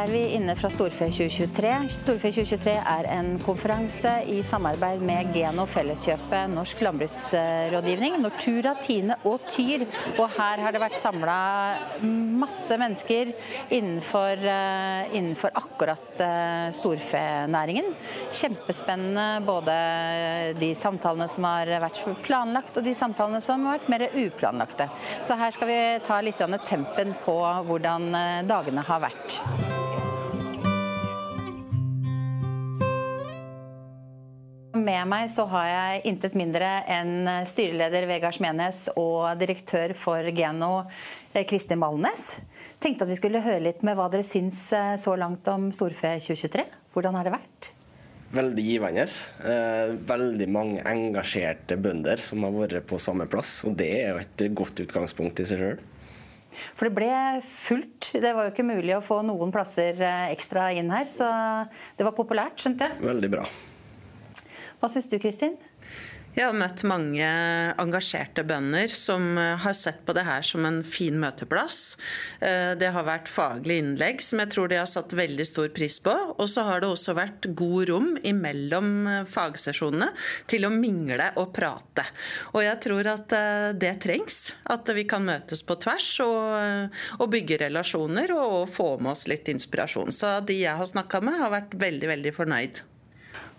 er vi inne fra Storfe 2023. Storfe 2023 er en konferanse i samarbeid med Geno Felleskjøpet, Norsk landbruksrådgivning, Nortura, Tine og Tyr. Og her har det vært samla masse mennesker innenfor, eh, innenfor akkurat eh, storfenæringen. Kjempespennende både de samtalene som har vært planlagt og de samtalene som har vært mer uplanlagte. Så her skal vi ta litt tempen på hvordan eh, dagene har vært. Med meg så har jeg intet mindre enn styreleder Vegard Smenes og direktør for Geno eh, Kristin Malnes. Tenkte at vi skulle høre litt med hva dere syns eh, så langt om Storfe 2023. Hvordan har det vært? Veldig givende. Eh, veldig mange engasjerte bønder som har vært på samme plass. Og det er jo et godt utgangspunkt i seg sjøl. For det ble fullt. Det var jo ikke mulig å få noen plasser ekstra inn her. Så det var populært, skjønte jeg. Veldig bra. Hva syns du, Kristin? Jeg har møtt mange engasjerte bønder som eh, har sett på det her som en fin møteplass. Eh, det har vært faglige innlegg som jeg tror de har satt veldig stor pris på. Og så har det også vært god rom imellom eh, fagsesjonene til å mingle og prate. Og jeg tror at det trengs. At vi kan møtes på tvers og, og bygge relasjoner og, få med oss litt inspirasjon. Så de jeg har snakka med, har vært veldig, veldig fornøyd.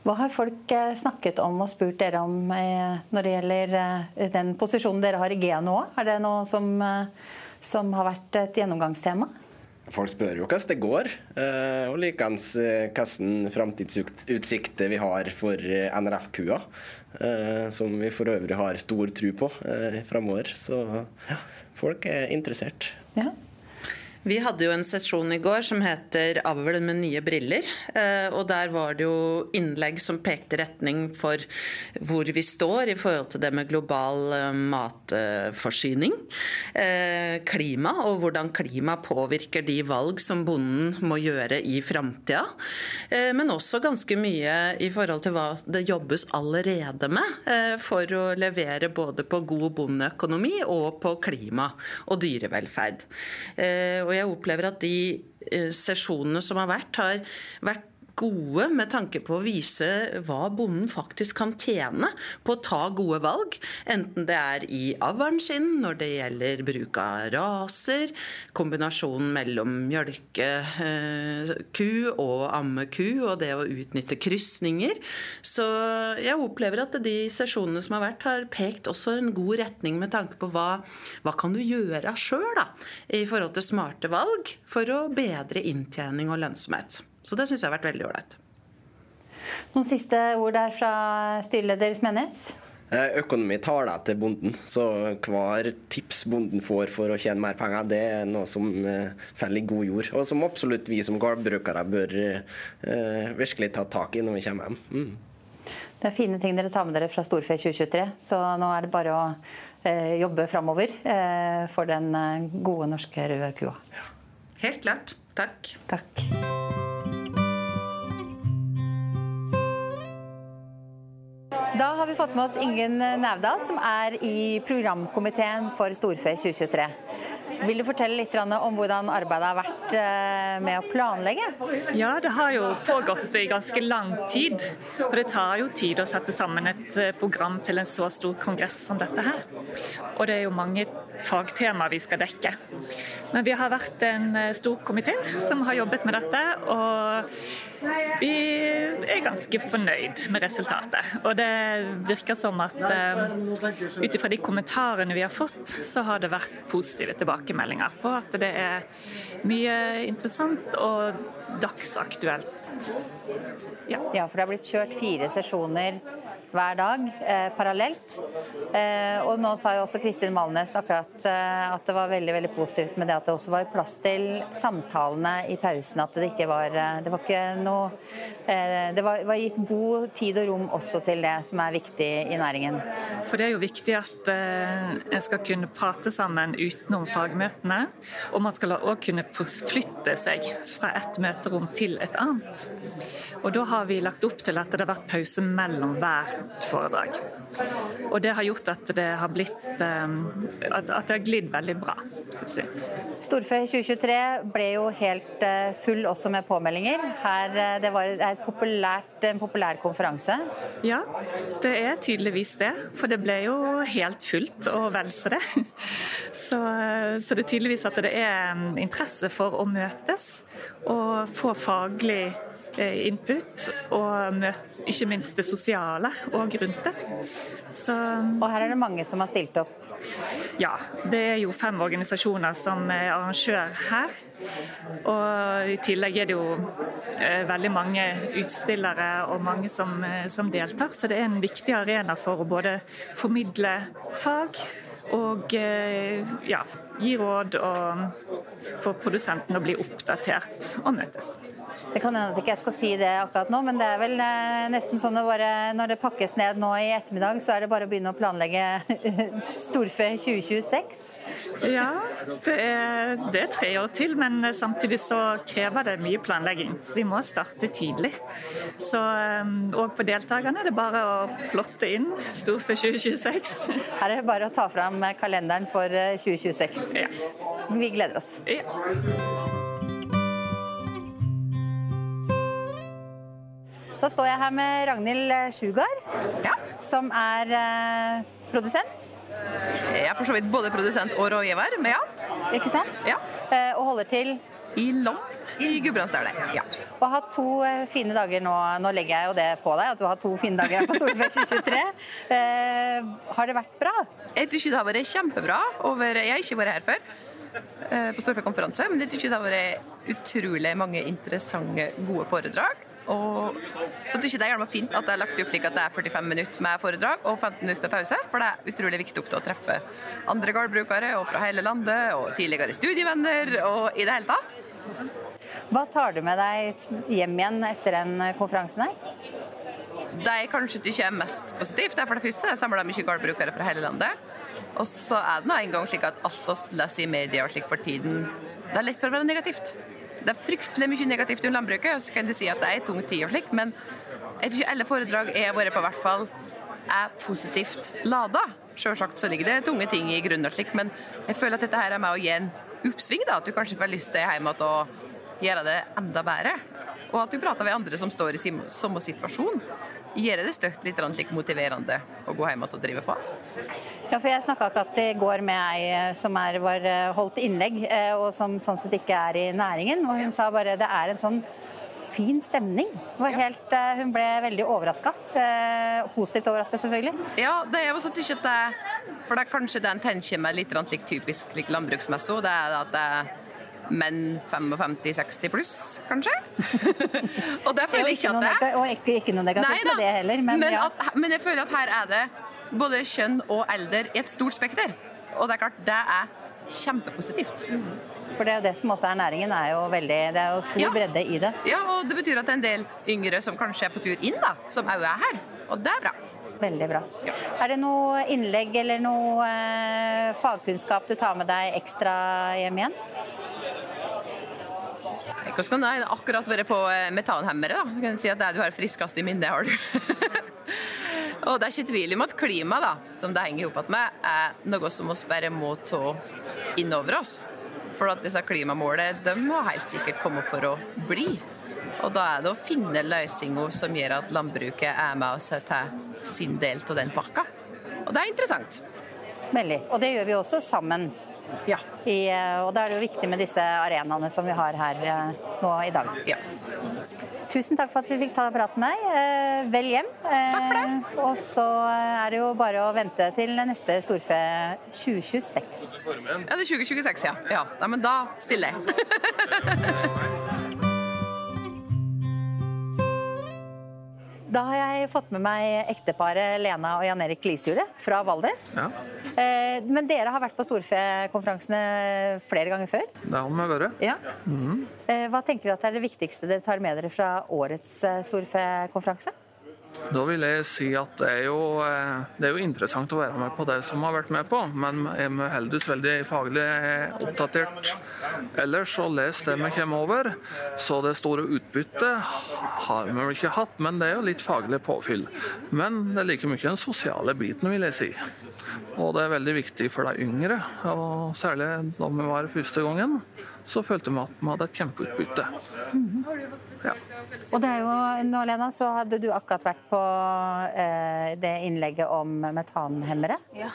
Hva har folk eh, snakket om og spurt dere om eh, når det gjelder eh, den posisjonen dere har i G nå? Er det noe som, som har vært et gjennomgangstema? Folk spør jo hvordan det går, og likeens hvilke framtidsutsikter vi har for NRF-kua. Som vi for øvrig har stor tro på framover. Så ja, folk er interessert. Ja. Vi hadde jo en sesjon i går som heter 'Avl med nye briller'. Eh, og Der var det jo innlegg som pekte retning for hvor vi står i forhold til det med global eh, matforsyning. Eh, klima, og hvordan klima påvirker de valg som bonden må gjøre i framtida. Men også ganske mye i forhold til hva det jobbes allerede med for å levere både på god bondeøkonomi og på klima og dyrevelferd. Og og jeg opplever at de eh, sesjonene som har vært, har vært gode med tanke på å vise hva bonden faktisk kan tjene på å ta gode valg. Enten det er i avlen sin, når det gjelder bruk av raser, kombinasjonen mellom mjølkeku og ammeku og det å utnytte krysninger. Så jeg opplever at de sesjonene som har vært, har pekt også en god retning med tanke på hva, hva kan du gjøre sjøl i forhold til smarte valg for å bedre inntjening og lønnsomhet. Så det syns jeg har vært veldig ålreit. Noen siste ord der fra styreleder Smenes? Eh, økonomi taler til bonden, så hver tips bonden får for å tjene mer penger, det er noe som uh, faller i god jord. Og som absolutt vi som gårdbrukere bør eh, virkelig ta tak i når vi kommer hjem. Mm. Det er fine ting dere tar med dere fra Storfe 2023, så nå er det bare å eh, jobbe framover for den gode norske røde kua. Ja. Helt klart. Takk. Takk. Vi fått med oss Ingunn Nævdal, som er i programkomiteen for Storfe 2023. Vil du fortelle litt om hvordan arbeidet har vært eh, med å planlegge? Ja, det har jo pågått i ganske lang tid. Og det tar jo tid å sette sammen et eh, program til en så stor kongress som dette her. Og det er jo mange fagtema vi skal dekke. Men vi har vært en eh, stor komité som har jobbet med dette, og vi er ganske fornøyd med resultatet. Og det virker som at uh, ut ifra de kommentarene vi har fått, så har det vært positive tilbakemeldinger på at det er mye interessant og dagsaktuelt. Ja, ja for det har blitt kjørt fire sesjoner hver dag eh, parallelt. Eh, og nå sa jo også Kristin Malnes akkurat eh, at det var veldig veldig positivt med det at det også var plass til samtalene i pausen. At det ikke var eh, Det var ikke noe eh, Det var, var, gitt god tid og rom også til det som er viktig i næringen. For det er jo viktig at eh, en skal kunne prate sammen utenom fagmøtene. Og man skal òg kunne forflytte seg fra et møterom til et annet. Og da har vi lagt opp til at det har vært pause mellom hver godt foredrag. Og det har gjort at det har blitt eh, at, det har glidd veldig bra, syns vi. Storfe 2023 ble jo helt eh, full også med påmeldinger. Her, det var populært, en populær konferanse? Ja, det er tydeligvis det. For det ble jo helt fullt, og vel så det. Så, så det er tydeligvis at det er interesse for å møtes og få faglig Eh, input, og møt, ikke minst det sosiale og rundt det. Så, og her er det mange som har stilt opp? Ja, det er jo fem organisasjoner som er arrangør her. Og i tillegg er det jo eh, veldig mange utstillere og mange som, eh, som deltar. Så det er en viktig arena for å både formidle fag og ja, gi råd og få produsenten å bli oppdatert og møtes. Det kan hende at ikke jeg skal si det akkurat nå, men det er vel eh, nesten sånn at bare, når det pakkes ned nå i ettermiddag, så er det bare å begynne å planlegge storfe 2026? Ja, det er, det er, tre år til, men samtidig så krever det mye planlegging. Så vi må starte tidlig. Så, og på deltakerne er det bare å plotte inn storfe 2026. Her er det bare å ta fram kalenderen for 2026. Eh, ja. Vi gleder oss. Ja. Da står jeg her med Ragnhild Sjugard, ja. som er eh, produsent. Jeg er for så vidt både produsent og rådgiver, men ja. Ikke sant? Ja. Eh, og holder til I Lom i Gudbrandsdalen. Ja. Og har hatt to eh, fine dager nå. Nå legger jeg jo det på deg, at du har hatt to fine dager her på Storfest 2023. Eh, har det vært bra? Jeg syns det har vært kjempebra. Over, jeg har ikke vært her før eh, på Storfest-konferanse, men jeg syns det har vært utrolig mange interessante, gode foredrag. Og så syns jeg det er fint at det er lagt opp slik at det er 45 minutter med foredrag og 15 minutter med pause, for det er utrolig viktig å treffe andre gårdbrukere og fra hele landet og tidligere studievenner og i det hele tatt. Hva tar du med deg hjem igjen etter den konferansen her? Det jeg kanskje ikke er mest positivt, det er for det første samla mye gårdbrukere fra hele landet. Og så er det nå en gang slik at alt oss leser i media og slik for tiden, det er lett for å være negativt. Det er fryktelig mye negativt om landbruket, og så kan du si at det er tung tid og slik, men jeg tror ikke alle foredrag jeg har vært på, hvert fall er positivt lada. Selvsagt så ligger det tunge ting i grunnen og slik, men jeg føler at dette her er med å gi en oppsving. da, At du kanskje får lyst til hjemme til å gjøre det enda bedre. Og at du prater med andre som står i samme situasjon. Gjør det støtt litt like motiverende å gå hjem og drive på igjen? Ja, for Jeg snakka akkurat i går med ei eh, som er, var eh, holdt innlegg, eh, og som sånn sett ikke er i næringen. og Hun sa bare det er en sånn fin stemning. Helt, hun ble veldig overraska. Positivt overraska, selvfølgelig. Ja, det er også ikke det For det er kanskje den tenker med litt like, typisk like landbruksmessig. Det er at det er menn 55-60 pluss, kanskje. og det føler jeg ikke at det er. Og ikke, ikke noe negativt med det heller, men, men, ja. at, men jeg føler at her er det både kjønn og alder i et stort spekter. Og det er klart, det er kjempepositivt. For det er jo det som også er næringen, er jo veldig, det er jo stor ja. bredde i det. Ja, og det betyr at det er en del yngre som kanskje er på tur inn, da, som òg er her. Og det er bra. Veldig bra. Ja. Er det noe innlegg eller noe eh, fagkunnskap du tar med deg ekstra hjem igjen? Hvordan kan det akkurat være på eh, metanhemmere? da? Så kan si at det du har friskest i minnet, har du. Og det er ikke tvil om at klima, da, som det henger sammen med, er noe som vi bare må ta inn over oss. For at disse klimamålene de må helt sikkert komme for å bli. Og da er det å finne løsninger som gjør at landbruket er med og setter sin del av den pakka. Og det er interessant. Veldig. Og det gjør vi også sammen. Ja. I, og da er det jo viktig med disse arenaene som vi har her eh, nå i dag. Ja. Tusen takk for at vi fikk ta praten med deg. Eh, vel hjem. Takk for det. Eh, og så er det jo bare å vente til neste storfe 2026. Ja, det er 2026, ja. ja. Nei, men da stiller jeg. Da har jeg fått med meg ekteparet Lena og Jan Erik Lisjordet fra Valdes. Ja. Eh, men dere har vært på storfekonferansene flere ganger før? Det har vi vært. Ja. Mm. Hva tenker du at er det viktigste dere tar med dere fra årets storfekonferanse? Da vil jeg si at det er, jo, eh, det er jo interessant å være med på det som har vært med på, men jeg er vi heldigvis veldig faglig oppdatert ellers og leser det vi kommer over. Så det store utbyttet har vi vel ikke hatt, men det er jo litt faglig påfyll. Men det er like mye den sosiale biten, vil jeg si. Og det er veldig viktig for de yngre, og særlig da vi var første gangen, så følte vi at vi hadde et kjempeutbytte. Ja. Og det er jo, nå Lena, så hadde du akkurat vært på eh, det innlegget om metanhemmere. Ja.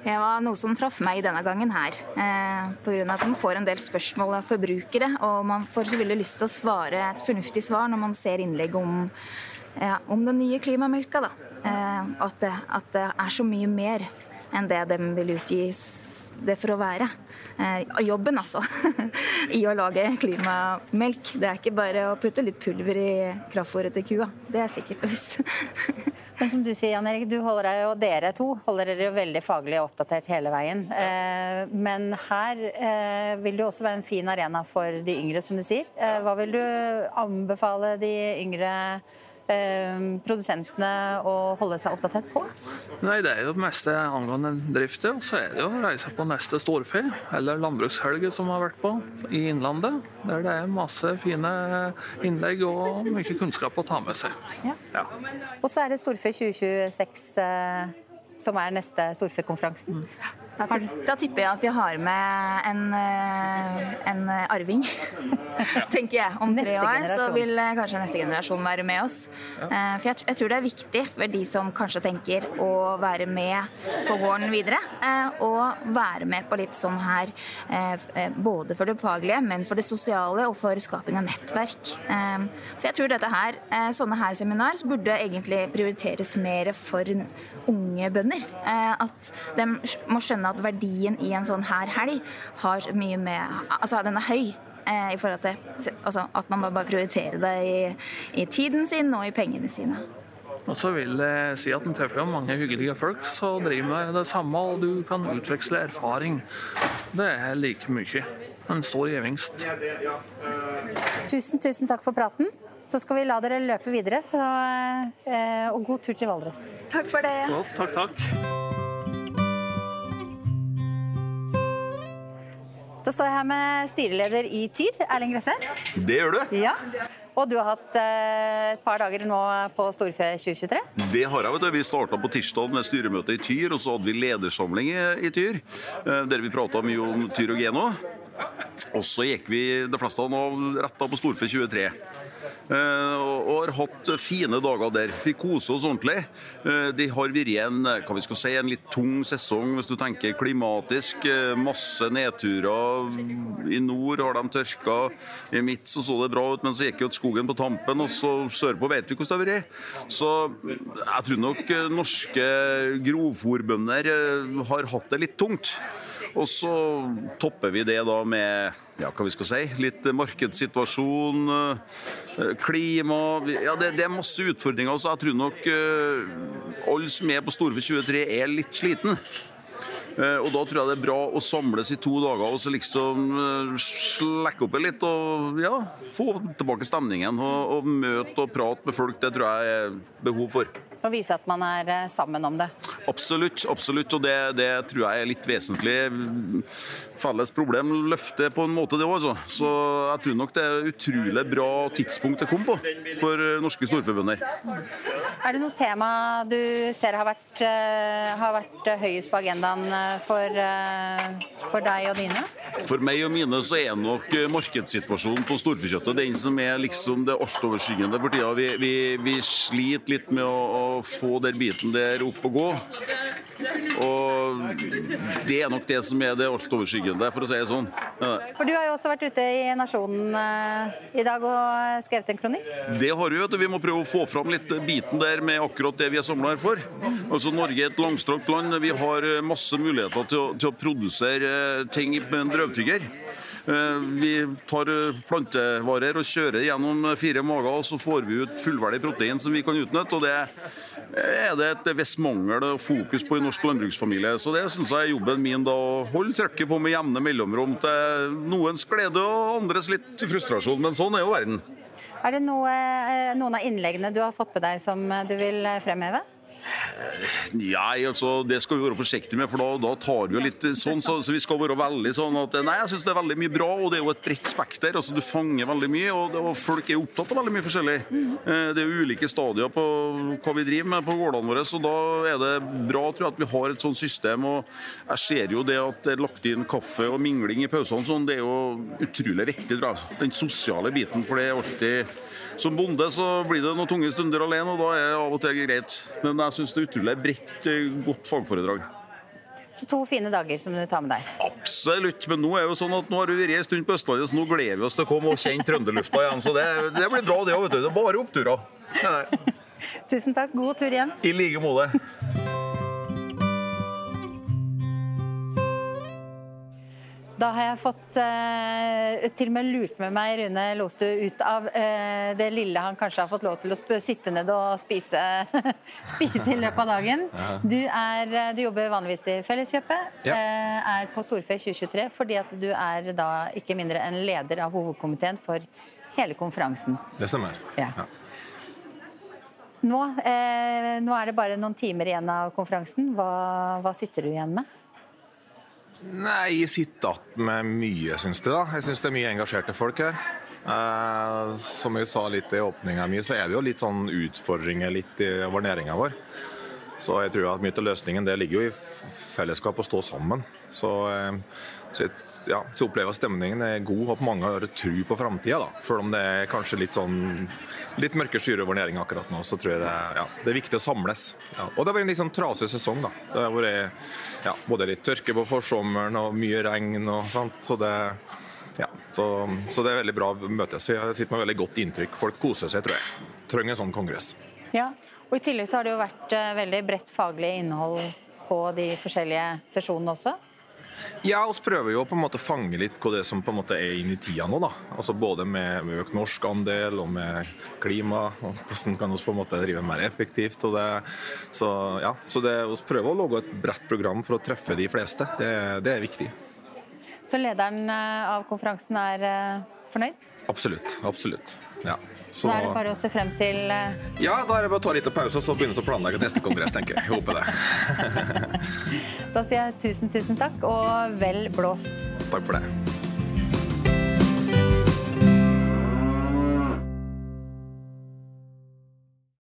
Det var noe som traff meg denne gangen her. Eh, Pga. at man får en del spørsmål av forbrukere, og man får selvfølgelig lyst til å svare et fornuftig svar når man ser innlegg om, ja, om den nye klimamelka. Da. Eh, at, det, at det er så mye mer enn det de vil utgi det for å være. Eh, jobben, altså. I å lage klimamelk. Det er ikke bare å putte litt pulver i kraftfôret til kua. Det er sikkert visst. Men som du sier, Jan Erik, du holder deg jo, dere to holder dere jo veldig faglig oppdatert hele veien. Eh, men her eh, vil det jo også være en fin arena for de yngre, som du sier. Hva vil du anbefale de yngre produsentene å holde seg oppdatert på? Nei, Det er jo det meste angående. Og så er det jo å reise på neste storfe, eller landbrukshelget som har vært på, i Innlandet. Der det er masse fine innlegg og mye kunnskap å ta med seg. Ja. Ja. Og så er det Storfe 2026 eh, som er neste storfekonferansen. Mm. Da, tipper jeg at vi har med en, eh, en arving, tenker jeg. Om tre år så vil eh, kanskje neste generasjon være med oss. Eh, for jeg, jeg, tror det er viktig for de som kanskje tenker å være med på gården videre, og være med på litt sånn her både for det faglige, men for det sosiale og for skaping av nettverk. Så jeg tror dette her, sånne her seminar burde egentlig prioriteres mer for unge bønder. At de må skjønne at verdien i en sånn her helg har mye med Altså, den er høy. Eh, i forhold til altså, At man bare prioriterer det i, i tiden sin og i pengene sine. Og så vil jeg si at en treffer mange hyggelige folk som driver med det samme, og du kan utveksle erfaring. Det er like mye. En stor gevinst. Tusen, tusen takk for praten. Så skal vi la dere løpe videre, for, eh, og god tur til Valdres. Takk for det. Så, takk, takk. Da står jeg her med styreleder i Tyr, Erling Gresset. Det gjør du. Ja. Og du har hatt eh, et par dager nå på Storfe 2023? Det har jeg. vet du. Vi starta på tirsdag med styremøte i Tyr, og så hadde vi ledersamling i Tyr. Eh, der vi prata mye om Tyr og Geno. Og så gikk vi de fleste av retta på Storfe 23. Eh, og har hatt fine dager der. Vi koser oss ordentlig. Eh, det har vært en, hva vi skal si, en litt tung sesong hvis du tenker klimatisk. Eh, masse nedturer. I nord har de tørka. I midt så så det bra ut, men så gikk jo skogen på tampen. Og så sørpå vet vi hvordan det har vært. Så jeg tror nok norske grovfòrbønder har hatt det litt tungt. Og så topper vi det da med ja, hva vi skal si, litt markedssituasjon, klima ja, det, det, er masse utfordringer. Så jeg tror nok uh, alle som er på Storfe 23 er litt sliten. Uh, og Da tror jeg det er bra å samles i to dager og så liksom uh, slekke opp litt og ja, få tilbake stemningen. Og, og møte og prate med folk, det tror jeg er behov for og vise at man er eh, sammen om det. Absolutt, absolutt. Og det, det tror jeg er litt vesentlig. Felles problem løfter på en måte, det òg. Altså. Så jeg tror nok det er utrolig bra tidspunkt det kom på for eh, norske storforbønder. Er det noe tema du ser har vært, eh, har vært høyest på agendaen for, for deg og dine? For meg og mine så er nok markedssituasjonen på storfekjøttet den som er liksom det altoverskyggende for tida. Vi, vi, vi sliter litt med å å få den biten der opp og gå. Og det er nok det som er det altoverskyggende, for å si det sånn. Ja. For Du har jo også vært ute i Nasjonen uh, i dag og skrevet en kronikk? Det har vi. vet du. Vi må prøve å få fram litt biten der med akkurat det vi er samla her for. Altså Norge er et langstrakt land. Vi har masse muligheter til å, til å produsere ting med en drøvtygger. Eh, vi tar eh, plantevarer og kjører gjennom fire mager, og så får vi ut fullverdig protein som vi kan utnytte. og Det er det et visst mangel og fokus på i norsk landbruksfamilie. Så det syns jeg er jobben min da, å holde trykket på med jevne mellomrom til noens glede og andres litt frustrasjon. Men sånn er jo verden. Er det noe, eh, noen av innleggene du har fått med deg som du vil fremheve? Nei, altså, det skal vi være forsiktige med, for da, da tar vi jo litt sånn. Så, så, vi skal være veldig sånn at Nei, jeg syns det er veldig mye bra, og det er jo et bredt spekter. altså Du fanger veldig mye, og, og folk er opptatt av veldig mye forskjellig. Mm. Det er ulike stadier på hva vi driver med på gårdene våre, så da er det bra tror jeg, at vi har et sånt system. og Jeg ser jo det at det er lagt inn kaffe og mingling i pausene, sånn, det er jo utrolig viktig. tror jeg. Den sosiale biten, for det er alltid Som bonde så blir det noen tunge stunder alene, og da er det av og til greit. Men jeg syns det er utrolig bredt, eh, godt fagforedrag. Så to fine dager som du tar med deg? Absolutt. Men nå er jo sånn at nå har vi vært en stund på Østlandet, så nå gleder vi oss til å komme og kjenne trønderlufta igjen. Så det, det blir bra, det òg. Det er bare oppturer. Tusen takk. God tur igjen. I like måte. Da har jeg fått uh, til og med lurt med meg Rune Lostu ut av uh, det lille han kanskje har fått lov til å sitte ned og spise, spise i løpet av dagen. Du, er, eh, du jobber vanligvis i Felleskjøpet, ja. uh, er på Storfe 2023 fordi at du er da ikke mindre enn leder av hovedkomiteen for hele konferansen. Det stemmer. Ja. ja. Nå, nå, er det bare noen timer igjen av konferansen. Hva, hva sitter du igjen med? Nei, jeg sitter igjen med mye, syns jeg. da. Jeg syns det er mye engasjerte folk her. Eh, som jeg sa litt i åpninga mi, så er det jo litt sånn utfordringer litt i vår vår. Så jeg tror at mye av løsningen det ligger jo i fellesskap å stå sammen. Så, eh, så, ja, så opplever jeg at stemningen er god, og at mange har tro på framtida. Selv om det er kanskje litt sånn litt mørke skyer over næringa akkurat nå, så tror jeg det, ja, det er viktig å samles. Ja. Og det har vært en litt sånn trasig sesong. da. Det har vært både litt tørke på forsommeren og mye regn og sånt. Så det, så, så det er veldig bra møte. Så jeg sitter med veldig godt inntrykk. Folk koser seg, tror jeg. Trenger en sånn kongress. Ja, og I tillegg så har det jo vært uh, veldig bredt faglig innhold på de forskjellige sesjonene også? Ja, vi prøver jo på en måte å fange litt hva det som på en måte er inn i tida nå. da. Altså Både med, med økt norsk andel og med klima. og Hvordan kan vi på en måte drive mer effektivt. og det, Så ja, så det, vi prøver å lage et bredt program for å treffe de fleste. Det, det er viktig. Så lederen eh, av konferansen er uh, fornøyd? Absolutt. Absolutt. Ja. Så da er det bare å se frem til uh... Ja, da er det bare å ta litt pause og så begynne å planlegge neste kongress, tenker jeg. Jeg håper det. da sier jeg tusen, tusen takk, og vel blåst. Takk for det.